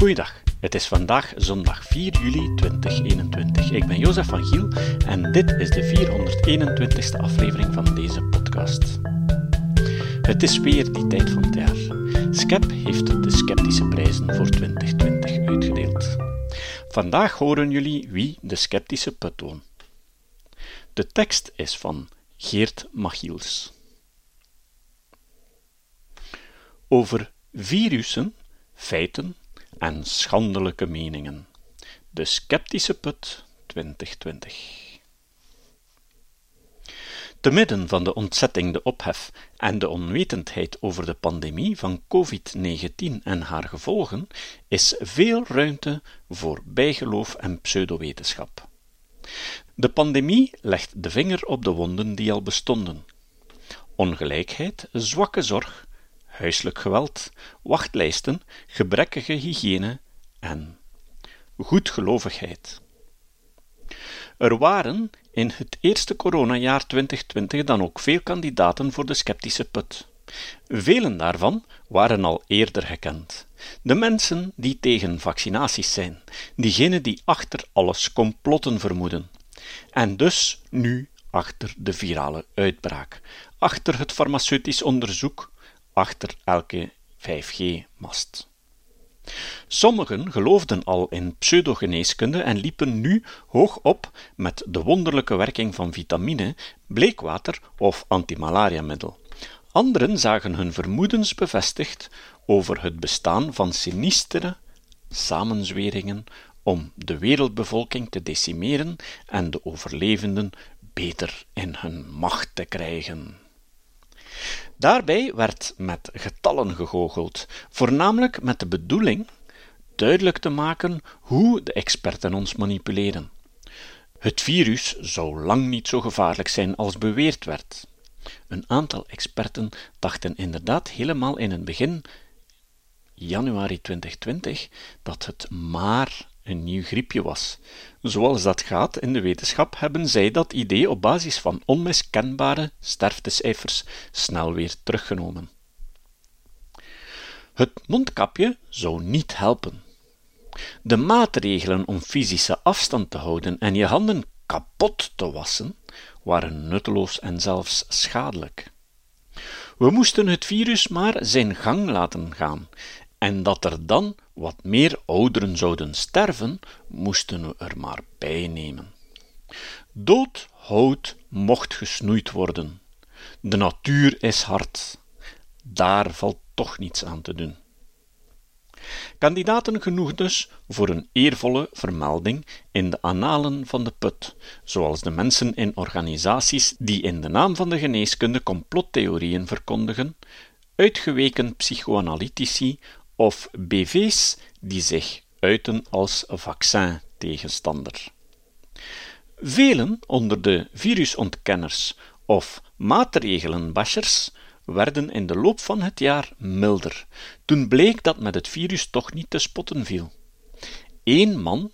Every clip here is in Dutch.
Goeiedag, het is vandaag zondag 4 juli 2021. Ik ben Jozef van Giel en dit is de 421ste aflevering van deze podcast. Het is weer die tijd van het jaar. Skep heeft de sceptische prijzen voor 2020 uitgedeeld. Vandaag horen jullie wie de sceptische put. De tekst is van Geert Machiels. Over virussen, feiten en schandelijke meningen. De sceptische put 2020. Te midden van de ontzetting, de ophef en de onwetendheid over de pandemie van COVID-19 en haar gevolgen is veel ruimte voor bijgeloof en pseudowetenschap. De pandemie legt de vinger op de wonden die al bestonden. Ongelijkheid, zwakke zorg, huiselijk geweld, wachtlijsten, gebrekkige hygiëne en goedgelovigheid. Er waren in het eerste coronajaar 2020 dan ook veel kandidaten voor de sceptische put. Velen daarvan waren al eerder gekend. De mensen die tegen vaccinaties zijn, diegenen die achter alles complotten vermoeden. En dus nu achter de virale uitbraak, achter het farmaceutisch onderzoek, achter elke 5G-mast. Sommigen geloofden al in pseudogeneeskunde en liepen nu hoog op met de wonderlijke werking van vitamine, bleekwater of antimalariamiddel. Anderen zagen hun vermoedens bevestigd over het bestaan van sinistere samenzweringen om de wereldbevolking te decimeren en de overlevenden beter in hun macht te krijgen. Daarbij werd met getallen gegoocheld, voornamelijk met de bedoeling duidelijk te maken hoe de experten ons manipuleren. Het virus zou lang niet zo gevaarlijk zijn als beweerd werd. Een aantal experten dachten inderdaad helemaal in het begin, januari 2020, dat het maar een nieuw griepje was. Zoals dat gaat in de wetenschap hebben zij dat idee op basis van onmiskenbare sterftecijfers snel weer teruggenomen. Het mondkapje zou niet helpen. De maatregelen om fysische afstand te houden en je handen kapot te wassen waren nutteloos en zelfs schadelijk. We moesten het virus maar zijn gang laten gaan en dat er dan wat meer ouderen zouden sterven, moesten we er maar bij nemen. Dood hout mocht gesnoeid worden. De natuur is hard. Daar valt toch niets aan te doen. Kandidaten genoeg dus voor een eervolle vermelding in de annalen van de put, zoals de mensen in organisaties die in de naam van de geneeskunde complottheorieën verkondigen, uitgeweken psychoanalytici of BV's die zich uiten als vaccin-tegenstander. Velen onder de virusontkenners of maatregelenbashers werden in de loop van het jaar milder, toen bleek dat met het virus toch niet te spotten viel. Eén man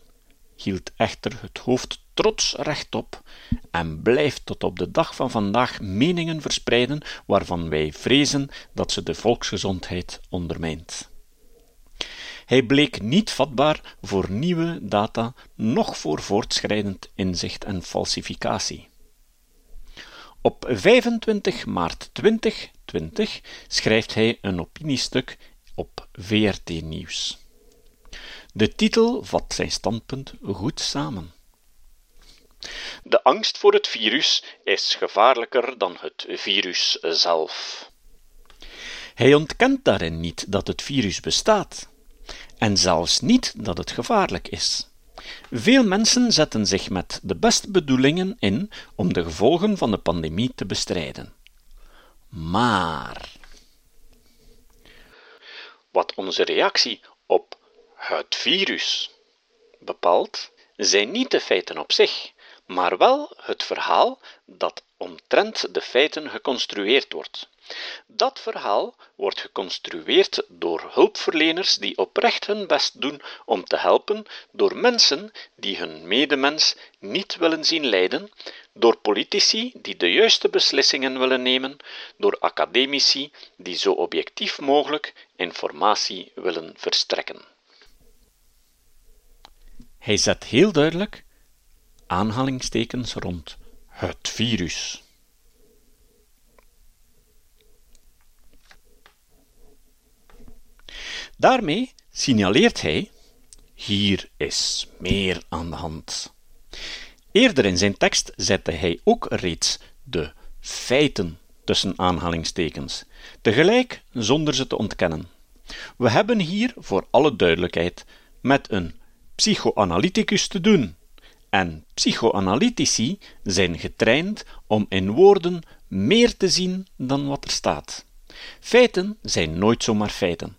hield echter het hoofd trots rechtop en blijft tot op de dag van vandaag meningen verspreiden waarvan wij vrezen dat ze de volksgezondheid ondermijnt. Hij bleek niet vatbaar voor nieuwe data, noch voor voortschrijdend inzicht en falsificatie. Op 25 maart 2020 schrijft hij een opiniestuk op VRT Nieuws. De titel vat zijn standpunt goed samen. De angst voor het virus is gevaarlijker dan het virus zelf. Hij ontkent daarin niet dat het virus bestaat en zelfs niet dat het gevaarlijk is. Veel mensen zetten zich met de beste bedoelingen in om de gevolgen van de pandemie te bestrijden. Maar wat onze reactie op het virus bepaalt, zijn niet de feiten op zich, maar wel het verhaal dat omtrent de feiten geconstrueerd wordt. Dat verhaal wordt geconstrueerd door hulpverleners die oprecht hun best doen om te helpen, door mensen die hun medemens niet willen zien lijden, door politici die de juiste beslissingen willen nemen, door academici die zo objectief mogelijk informatie willen verstrekken. Hij zet heel duidelijk aanhalingstekens rond het virus. Daarmee signaleert hij: hier is meer aan de hand. Eerder in zijn tekst zette hij ook reeds de feiten tussen aanhalingstekens, tegelijk zonder ze te ontkennen. We hebben hier, voor alle duidelijkheid, met een psychoanalyticus te doen. En psychoanalytici zijn getraind om in woorden meer te zien dan wat er staat. Feiten zijn nooit zomaar feiten.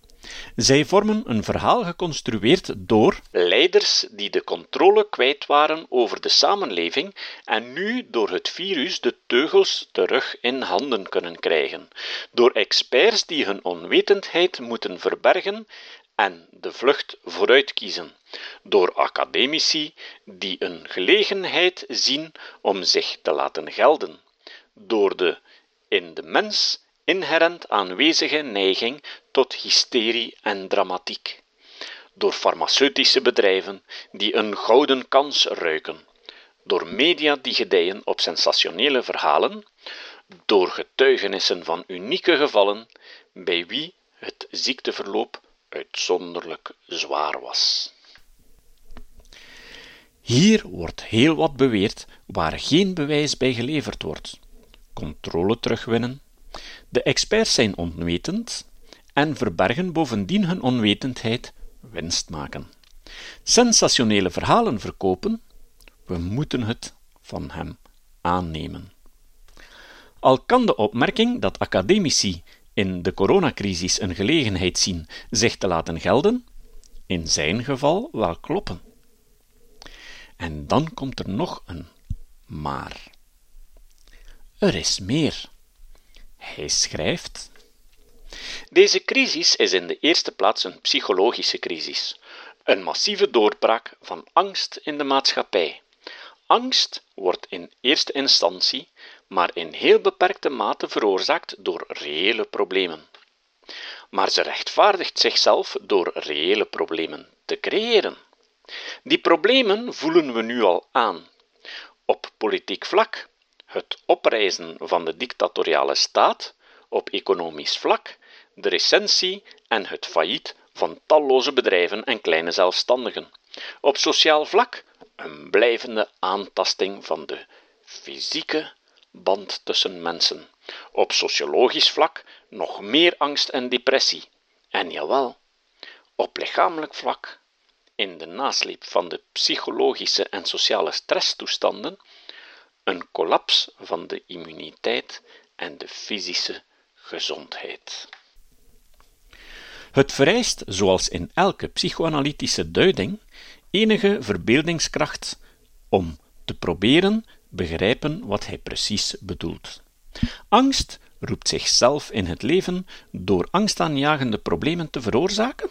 Zij vormen een verhaal geconstrueerd door leiders die de controle kwijt waren over de samenleving en nu door het virus de teugels terug in handen kunnen krijgen, door experts die hun onwetendheid moeten verbergen en de vlucht vooruit kiezen, door academici die een gelegenheid zien om zich te laten gelden, door de in de mens inherent aanwezige neiging tot hysterie en dramatiek, door farmaceutische bedrijven die een gouden kans ruiken, door media die gedijen op sensationele verhalen, door getuigenissen van unieke gevallen bij wie het ziekteverloop uitzonderlijk zwaar was. Hier wordt heel wat beweerd waar geen bewijs bij geleverd wordt. Controle terugwinnen, de experts zijn onwetend en verbergen bovendien hun onwetendheid winst maken. Sensationele verhalen verkopen, we moeten het van hem aannemen. Al kan de opmerking dat academici in de coronacrisis een gelegenheid zien zich te laten gelden, in zijn geval wel kloppen. En dan komt er nog een maar. Er is meer. Hij schrijft. Deze crisis is in de eerste plaats een psychologische crisis, een massieve doorbraak van angst in de maatschappij. Angst wordt in eerste instantie, maar in heel beperkte mate veroorzaakt door reële problemen. Maar ze rechtvaardigt zichzelf door reële problemen te creëren. Die problemen voelen we nu al aan. Op politiek vlak, het oprijzen van de dictatoriale staat, op economisch vlak, de recensie en het failliet van talloze bedrijven en kleine zelfstandigen. Op sociaal vlak een blijvende aantasting van de fysieke band tussen mensen. Op sociologisch vlak nog meer angst en depressie. En jawel, op lichamelijk vlak, in de nasleep van de psychologische en sociale stresstoestanden, een kollaps van de immuniteit en de fysische gezondheid. Het vereist, zoals in elke psychoanalytische duiding, enige verbeeldingskracht om te proberen begrijpen wat hij precies bedoelt. Angst roept zichzelf in het leven door angstaanjagende problemen te veroorzaken?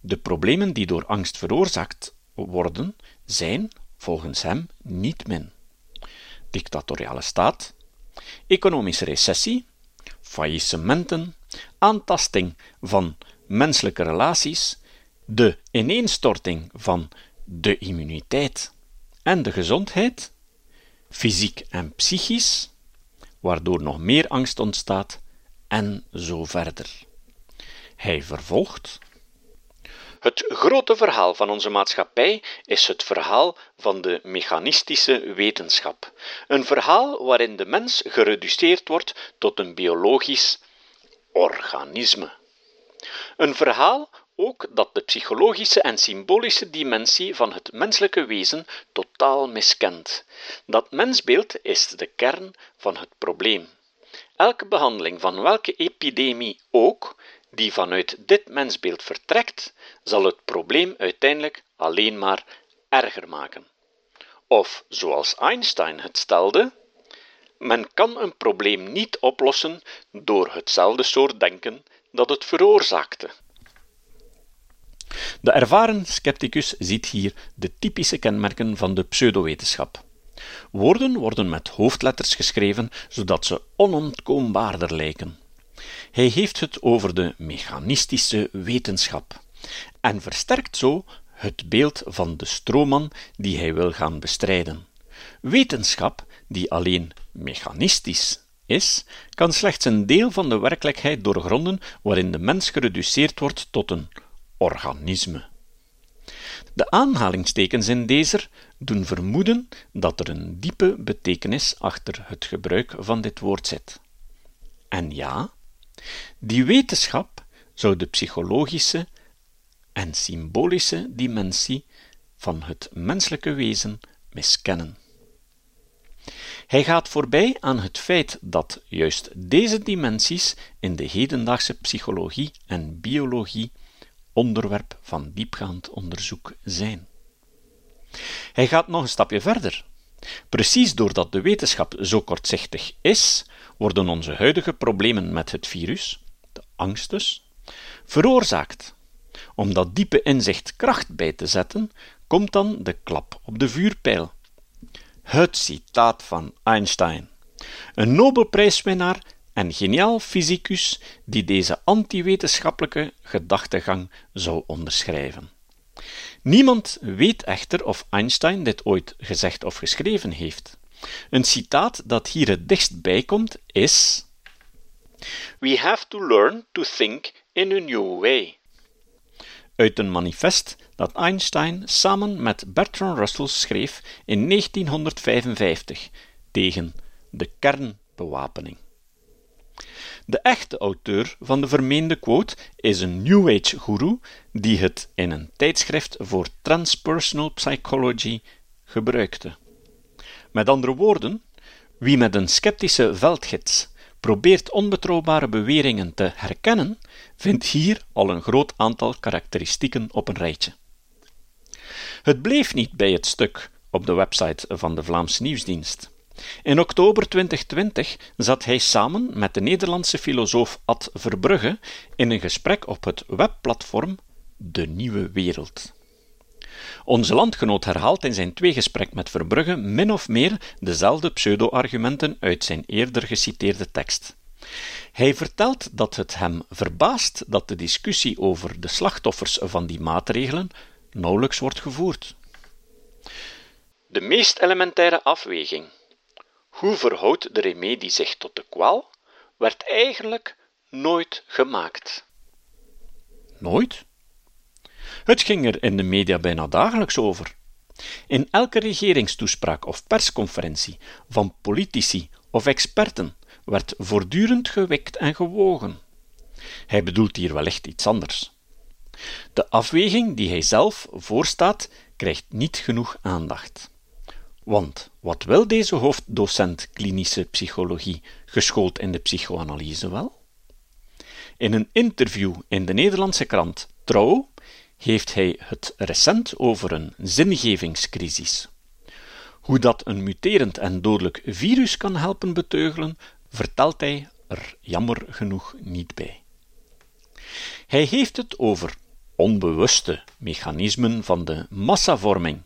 De problemen die door angst veroorzaakt worden, zijn, volgens hem, niet min. Dictatoriale staat, economische recessie, faillissementen, aantasting van menselijke relaties, de ineenstorting van de immuniteit en de gezondheid, fysiek en psychisch, waardoor nog meer angst ontstaat, en zo verder. Hij vervolgt. Het grote verhaal van onze maatschappij is het verhaal van de mechanistische wetenschap. Een verhaal waarin de mens gereduceerd wordt tot een biologisch organisme. Een verhaal ook dat de psychologische en symbolische dimensie van het menselijke wezen totaal miskent. Dat mensbeeld is de kern van het probleem. Elke behandeling van welke epidemie ook, die vanuit dit mensbeeld vertrekt, zal het probleem uiteindelijk alleen maar erger maken. Of, zoals Einstein het stelde, men kan een probleem niet oplossen door hetzelfde soort denken dat het veroorzaakte. De ervaren scepticus ziet hier de typische kenmerken van de pseudowetenschap. Woorden worden met hoofdletters geschreven, zodat ze onontkoombaarder lijken. Hij heeft het over de mechanistische wetenschap en versterkt zo het beeld van de stroomman die hij wil gaan bestrijden. Wetenschap, die alleen mechanistisch is, kan slechts een deel van de werkelijkheid doorgronden waarin de mens gereduceerd wordt tot een organisme. De aanhalingstekens in deze doen vermoeden dat er een diepe betekenis achter het gebruik van dit woord zit. En ja, die wetenschap zou de psychologische en symbolische dimensie van het menselijke wezen miskennen. Hij gaat voorbij aan het feit dat juist deze dimensies in de hedendaagse psychologie en biologie onderwerp van diepgaand onderzoek zijn. Hij gaat nog een stapje verder. Precies doordat de wetenschap zo kortzichtig is, worden onze huidige problemen met het virus, de angst dus, veroorzaakt. Om dat diepe inzicht kracht bij te zetten, komt dan de klap op de vuurpijl. Het citaat van Einstein, een Nobelprijswinnaar en geniaal fysicus die deze antiwetenschappelijke gedachtegang zou onderschrijven. Niemand weet echter of Einstein dit ooit gezegd of geschreven heeft. Een citaat dat hier het dichtst bij komt is: We have to learn to think in a new way. Uit een manifest dat Einstein samen met Bertrand Russell schreef in 1955 tegen de kernbewapening. De echte auteur van de vermeende quote is een New Age guru die het in een tijdschrift voor transpersonal psychology gebruikte. Met andere woorden, wie met een sceptische veldgids probeert onbetrouwbare beweringen te herkennen, vindt hier al een groot aantal karakteristieken op een rijtje. Het bleef niet bij het stuk op de website van de Vlaamse Nieuwsdienst. In oktober 2020 zat hij samen met de Nederlandse filosoof Ad Verbrugge in een gesprek op het webplatform De Nieuwe Wereld. Onze landgenoot herhaalt in zijn tweegesprek met Verbrugge min of meer dezelfde pseudo-argumenten uit zijn eerder geciteerde tekst. Hij vertelt dat het hem verbaast dat de discussie over de slachtoffers van die maatregelen nauwelijks wordt gevoerd. De meest elementaire afweging hoe verhoudt de remedie zich tot de kwaal, werd eigenlijk nooit gemaakt. Nooit? Het ging er in de media bijna dagelijks over. In elke regeringstoespraak of persconferentie van politici of experten werd voortdurend gewikt en gewogen. Hij bedoelt hier wellicht iets anders. De afweging die hij zelf voorstaat, krijgt niet genoeg aandacht. Want wat wil deze hoofddocent klinische psychologie, geschoold in de psychoanalyse wel? In een interview in de Nederlandse krant Trouw heeft hij het recent over een zingevingscrisis. Hoe dat een muterend en dodelijk virus kan helpen beteugelen, vertelt hij er jammer genoeg niet bij. Hij heeft het over onbewuste mechanismen van de massavorming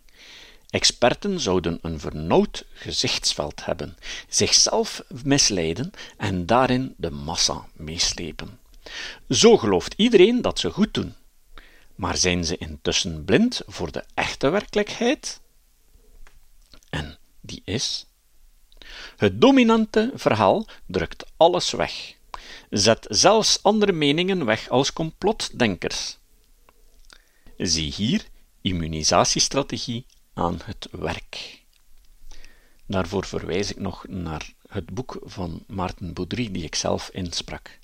Experten zouden een vernauwd gezichtsveld hebben, zichzelf misleiden en daarin de massa meeslepen. Zo gelooft iedereen dat ze goed doen. Maar zijn ze intussen blind voor de echte werkelijkheid? En die is. Het dominante verhaal drukt alles weg, zet zelfs andere meningen weg als complotdenkers. Zie hier immunisatiestrategie aan het werk. Daarvoor verwijs ik nog naar het boek van Maarten Boudry, die ik zelf insprak.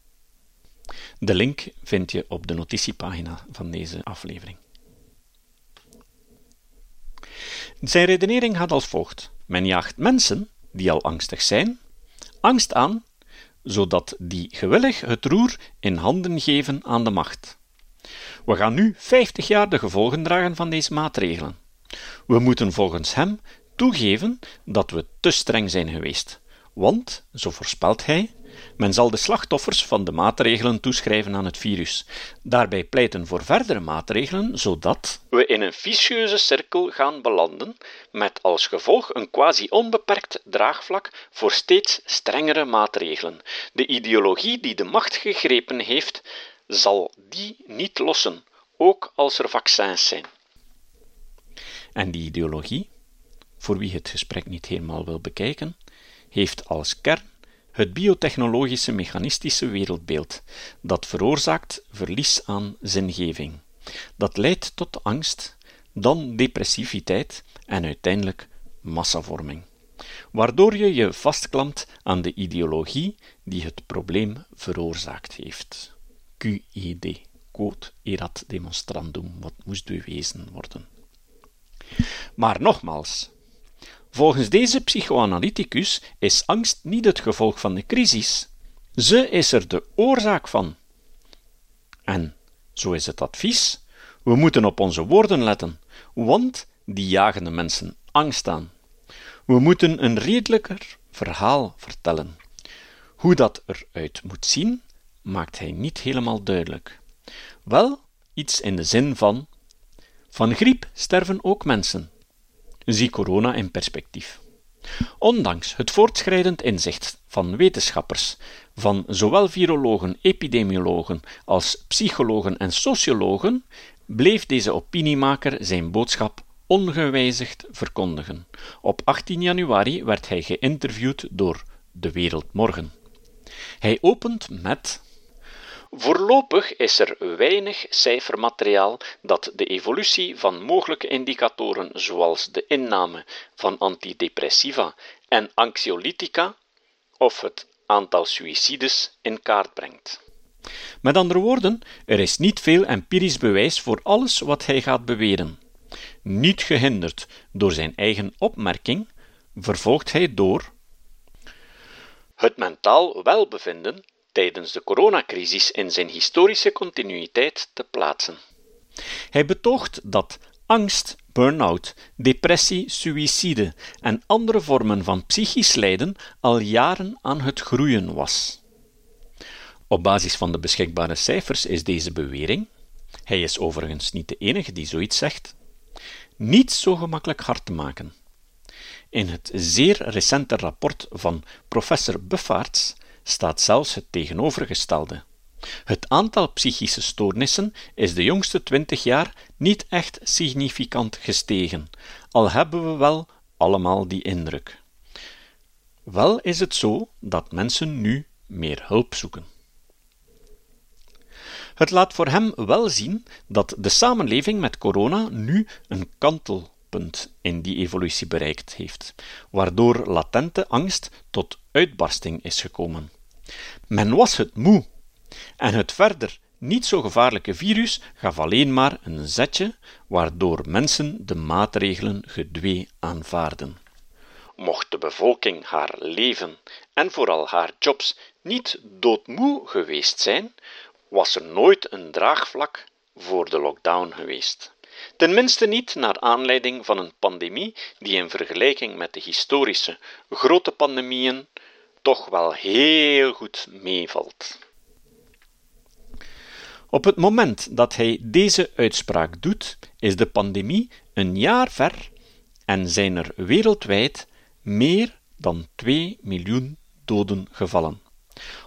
De link vind je op de notitiepagina van deze aflevering. Zijn redenering gaat als volgt: Men jaagt mensen die al angstig zijn, angst aan, zodat die gewillig het roer in handen geven aan de macht. We gaan nu 50 jaar de gevolgen dragen van deze maatregelen. We moeten volgens hem toegeven dat we te streng zijn geweest, want, zo voorspelt hij, men zal de slachtoffers van de maatregelen toeschrijven aan het virus, daarbij pleiten voor verdere maatregelen, zodat we in een vicieuze cirkel gaan belanden, met als gevolg een quasi onbeperkt draagvlak voor steeds strengere maatregelen. De ideologie die de macht gegrepen heeft, zal die niet lossen, ook als er vaccins zijn. En die ideologie, voor wie het gesprek niet helemaal wil bekijken, heeft als kern het biotechnologische mechanistische wereldbeeld, dat veroorzaakt verlies aan zingeving. Dat leidt tot angst, dan depressiviteit en uiteindelijk massavorming, waardoor je je vastklampt aan de ideologie die het probleem veroorzaakt heeft. QID, quod erat demonstrandum, wat moest bewezen worden. Maar nogmaals, volgens deze psychoanalyticus is angst niet het gevolg van de crisis, ze is er de oorzaak van. En, zo is het advies, we moeten op onze woorden letten, want die jagen de mensen angst aan. We moeten een redelijker verhaal vertellen. Hoe dat eruit moet zien, maakt hij niet helemaal duidelijk. Wel iets in de zin van: van griep sterven ook mensen. Zie corona in perspectief. Ondanks het voortschrijdend inzicht van wetenschappers, van zowel virologen, epidemiologen als psychologen en sociologen, bleef deze opiniemaker zijn boodschap ongewijzigd verkondigen. Op 18 januari werd hij geïnterviewd door De Wereld Morgen. Hij opent met Voorlopig is er weinig cijfermateriaal dat de evolutie van mogelijke indicatoren zoals de inname van antidepressiva en anxiolytica of het aantal suïcides in kaart brengt. Met andere woorden, er is niet veel empirisch bewijs voor alles wat hij gaat beweren. Niet gehinderd door zijn eigen opmerking, vervolgt hij door het mentaal welbevinden tijdens de coronacrisis in zijn historische continuïteit te plaatsen. Hij betoogt dat angst, burn-out, depressie, suïcide en andere vormen van psychisch lijden al jaren aan het groeien was. Op basis van de beschikbare cijfers is deze bewering, hij is overigens niet de enige die zoiets zegt, niet zo gemakkelijk hard te maken. In het zeer recente rapport van professor Buffaerts staat zelfs het tegenovergestelde. Het aantal psychische stoornissen is de jongste twintig jaar niet echt significant gestegen, al hebben we wel allemaal die indruk. Wel is het zo dat mensen nu meer hulp zoeken. Het laat voor hem wel zien dat de samenleving met corona nu een kantelpunt in die evolutie bereikt heeft, waardoor latente angst tot uitbarsting is gekomen. Men was het moe, en het verder niet zo gevaarlijke virus gaf alleen maar een zetje, waardoor mensen de maatregelen gedwee aanvaarden. Mocht de bevolking haar leven en vooral haar jobs niet doodmoe geweest zijn, was er nooit een draagvlak voor de lockdown geweest. Tenminste niet naar aanleiding van een pandemie die in vergelijking met de historische grote pandemieën toch wel heel goed meevalt. Op het moment dat hij deze uitspraak doet, is de pandemie een jaar ver en zijn er wereldwijd meer dan 2 miljoen doden gevallen.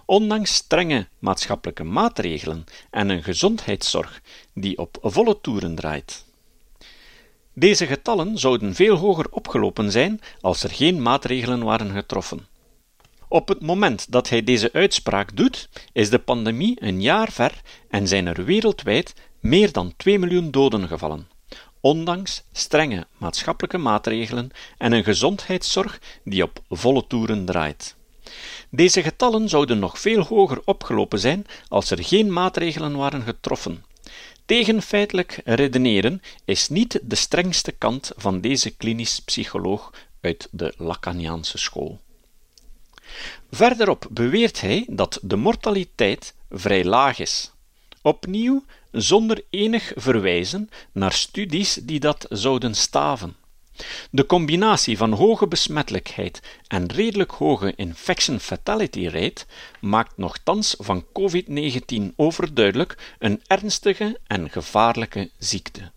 Ondanks strenge maatschappelijke maatregelen en een gezondheidszorg die op volle toeren draait. Deze getallen zouden veel hoger opgelopen zijn als er geen maatregelen waren getroffen. Op het moment dat hij deze uitspraak doet, is de pandemie een jaar ver en zijn er wereldwijd meer dan 2 miljoen doden gevallen, ondanks strenge maatschappelijke maatregelen en een gezondheidszorg die op volle toeren draait. Deze getallen zouden nog veel hoger opgelopen zijn als er geen maatregelen waren getroffen. Tegenfeitelijk redeneren is niet de strengste kant van deze klinisch psycholoog uit de Lacaniaanse school. Verderop beweert hij dat de mortaliteit vrij laag is. Opnieuw zonder enig verwijzen naar studies die dat zouden staven. De combinatie van hoge besmettelijkheid en redelijk hoge infection fatality rate maakt nogthans van COVID-19 overduidelijk een ernstige en gevaarlijke ziekte.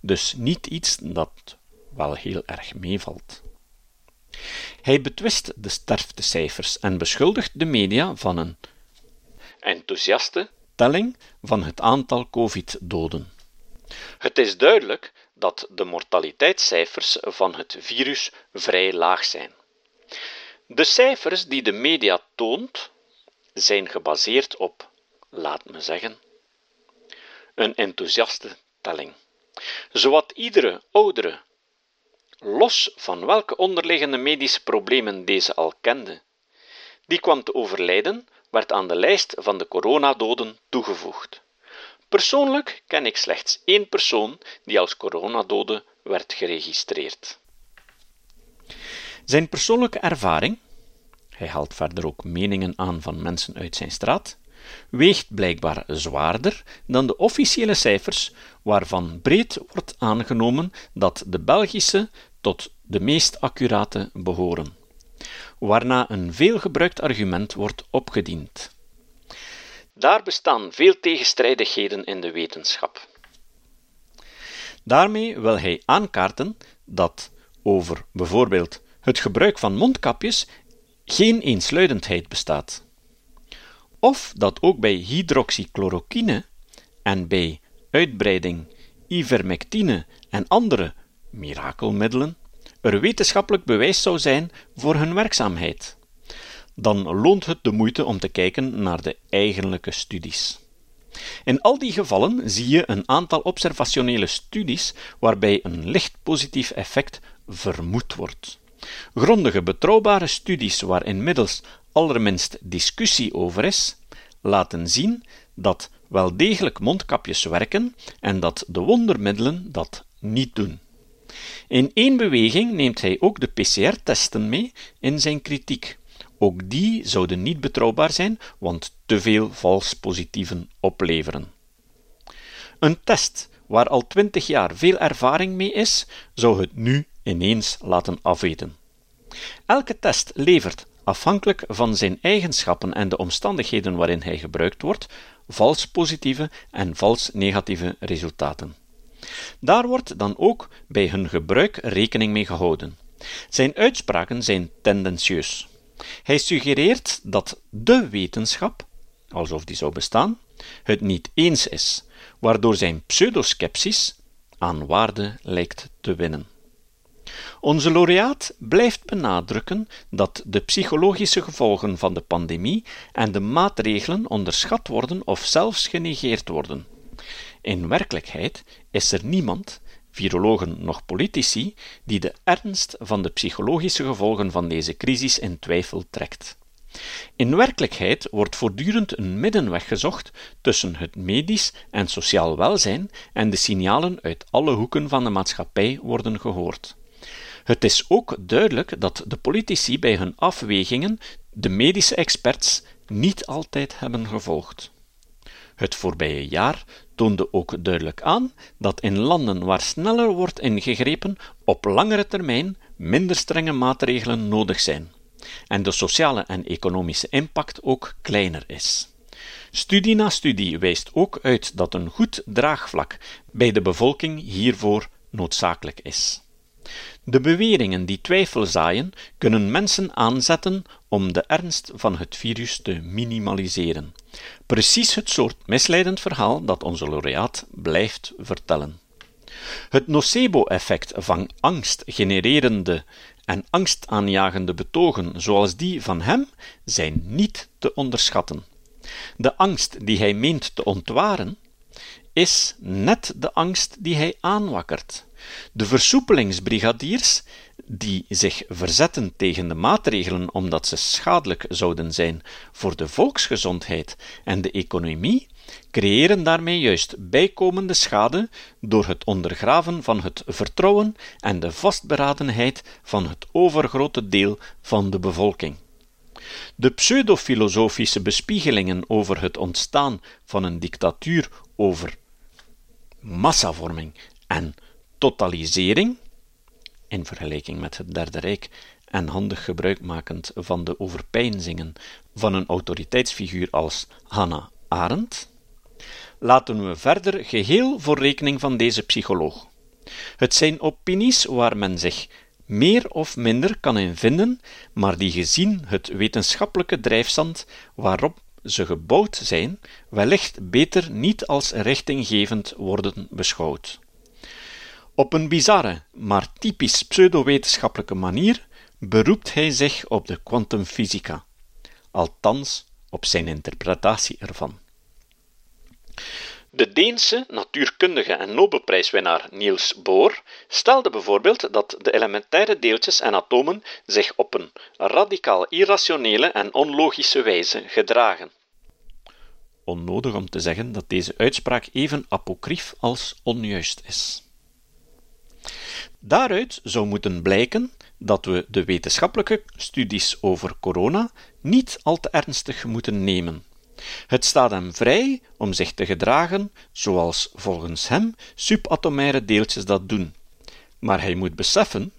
Dus niet iets dat wel heel erg meevalt. Hij betwist de sterftecijfers en beschuldigt de media van een enthousiaste telling van het aantal COVID-doden. Het is duidelijk dat de mortaliteitscijfers van het virus vrij laag zijn. De cijfers die de media toont, zijn gebaseerd op, laat me zeggen, een enthousiaste telling. Zowat iedere oudere, los van welke onderliggende medische problemen deze al kende, die kwam te overlijden, werd aan de lijst van de coronadoden toegevoegd. Persoonlijk ken ik slechts één persoon die als coronadode werd geregistreerd. Zijn persoonlijke ervaring, hij haalt verder ook meningen aan van mensen uit zijn straat, weegt blijkbaar zwaarder dan de officiële cijfers, waarvan breed wordt aangenomen dat de Belgische tot de meest accurate behoren, waarna een veelgebruikt argument wordt opgediend. Daar bestaan veel tegenstrijdigheden in de wetenschap. Daarmee wil hij aankaarten dat over bijvoorbeeld het gebruik van mondkapjes geen eensluidendheid bestaat. Of dat ook bij hydroxychloroquine en bij uitbreiding ivermectine en andere mirakelmiddelen er wetenschappelijk bewijs zou zijn voor hun werkzaamheid. Dan loont het de moeite om te kijken naar de eigenlijke studies. In al die gevallen zie je een aantal observationele studies waarbij een licht positief effect vermoed wordt. Grondige, betrouwbare studies waar inmiddels allerminst discussie over is, laten zien dat wel degelijk mondkapjes werken en dat de wondermiddelen dat niet doen. In één beweging neemt hij ook de PCR-testen mee in zijn kritiek. Ook die zouden niet betrouwbaar zijn, want te veel vals positieven opleveren. Een test waar al twintig jaar veel ervaring mee is, zou het nu ineens laten afweten. Elke test levert, afhankelijk van zijn eigenschappen en de omstandigheden waarin hij gebruikt wordt, vals positieve en vals negatieve resultaten. Daar wordt dan ook bij hun gebruik rekening mee gehouden. Zijn uitspraken zijn tendentieus. Hij suggereert dat de wetenschap, alsof die zou bestaan, het niet eens is, waardoor zijn pseudoskepsis aan waarde lijkt te winnen. Onze laureaat blijft benadrukken dat de psychologische gevolgen van de pandemie en de maatregelen onderschat worden of zelfs genegeerd worden. In werkelijkheid is er niemand, virologen noch politici, die de ernst van de psychologische gevolgen van deze crisis in twijfel trekt. In werkelijkheid wordt voortdurend een middenweg gezocht tussen het medisch en sociaal welzijn en de signalen uit alle hoeken van de maatschappij worden gehoord. Het is ook duidelijk dat de politici bij hun afwegingen de medische experts niet altijd hebben gevolgd. Het voorbije jaar toonde ook duidelijk aan dat in landen waar sneller wordt ingegrepen op langere termijn minder strenge maatregelen nodig zijn en de sociale en economische impact ook kleiner is. Studie na studie wijst ook uit dat een goed draagvlak bij de bevolking hiervoor noodzakelijk is. De beweringen die twijfel zaaien, kunnen mensen aanzetten om de ernst van het virus te minimaliseren. Precies het soort misleidend verhaal dat onze laureaat blijft vertellen. Het nocebo-effect van angst genererende en angstaanjagende betogen zoals die van hem zijn niet te onderschatten. De angst die hij meent te ontwaren, is net de angst die hij aanwakkert. De versoepelingsbrigadiers, die zich verzetten tegen de maatregelen omdat ze schadelijk zouden zijn voor de volksgezondheid en de economie, creëren daarmee juist bijkomende schade door het ondergraven van het vertrouwen en de vastberadenheid van het overgrote deel van de bevolking. De pseudofilosofische bespiegelingen over het ontstaan van een dictatuur over massavorming en totalisering, in vergelijking met het Derde Rijk, en handig gebruikmakend van de overpeinzingen van een autoriteitsfiguur als Hannah Arendt, laten we verder geheel voor rekening van deze psycholoog. Het zijn opinies waar men zich meer of minder kan in vinden, maar die gezien het wetenschappelijke drijfzand waarop ze gebouwd zijn, wellicht beter niet als richtinggevend worden beschouwd. Op een bizarre, maar typisch pseudowetenschappelijke manier beroept hij zich op de kwantumfysica, althans op zijn interpretatie ervan. De Deense natuurkundige en Nobelprijswinnaar Niels Bohr stelde bijvoorbeeld dat de elementaire deeltjes en atomen zich op een radicaal irrationele en onlogische wijze gedragen. Onnodig om te zeggen dat deze uitspraak even apocrief als onjuist is. Daaruit zou moeten blijken dat we de wetenschappelijke studies over corona niet al te ernstig moeten nemen. Het staat hem vrij om zich te gedragen zoals volgens hem subatomaire deeltjes dat doen, maar hij moet beseffen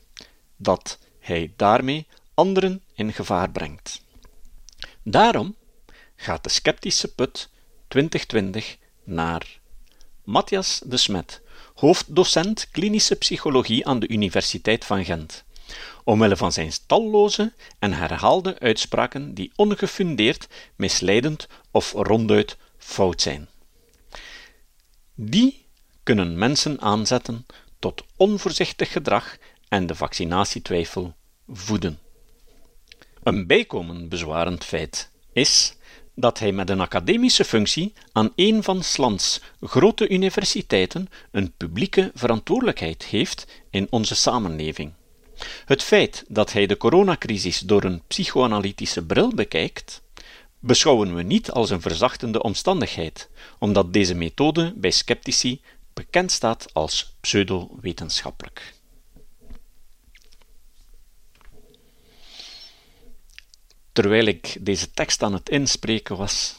dat hij daarmee anderen in gevaar brengt. Daarom gaat de sceptische put 2020 naar Matthias de Smet, hoofddocent klinische psychologie aan de Universiteit van Gent, omwille van zijn talloze en herhaalde uitspraken die ongefundeerd, misleidend of ronduit fout zijn. Die kunnen mensen aanzetten tot onvoorzichtig gedrag en de vaccinatietwijfel voeden. Een bijkomend bezwarend feit is dat hij met een academische functie aan een van Slands grote universiteiten een publieke verantwoordelijkheid heeft in onze samenleving. Het feit dat hij de coronacrisis door een psychoanalytische bril bekijkt, beschouwen we niet als een verzachtende omstandigheid, omdat deze methode bij sceptici bekend staat als pseudo-wetenschappelijk. Terwijl ik deze tekst aan het inspreken was,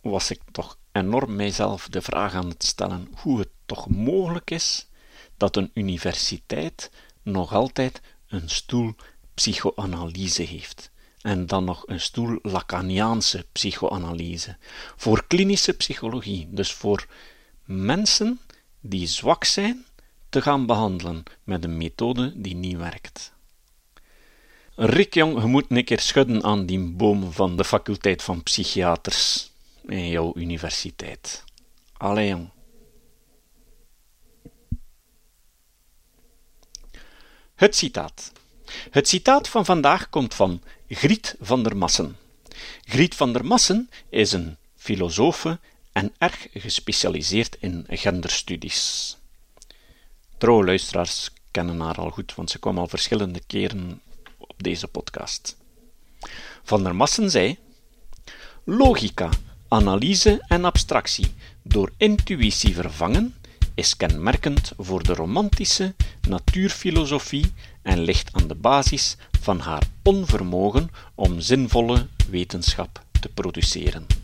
was ik toch enorm mijzelf de vraag aan het stellen hoe het toch mogelijk is dat een universiteit nog altijd een stoel psychoanalyse heeft. En dan nog een stoel Lacaniaanse psychoanalyse. Voor klinische psychologie, dus voor mensen die zwak zijn, te gaan behandelen met een methode die niet werkt. Rick Jong, je moet een keer schudden aan die boom van de faculteit van psychiaters in jouw universiteit. Allee. Het citaat. Het citaat van vandaag komt van Griet van der Massen. Griet van der Massen is een filosofe en erg gespecialiseerd in genderstudies. Trouwe luisteraars kennen haar al goed, want ze kwam al verschillende keren deze podcast. Van der Massen zei: Logica, analyse en abstractie door intuïtie vervangen is kenmerkend voor de romantische natuurfilosofie en ligt aan de basis van haar onvermogen om zinvolle wetenschap te produceren.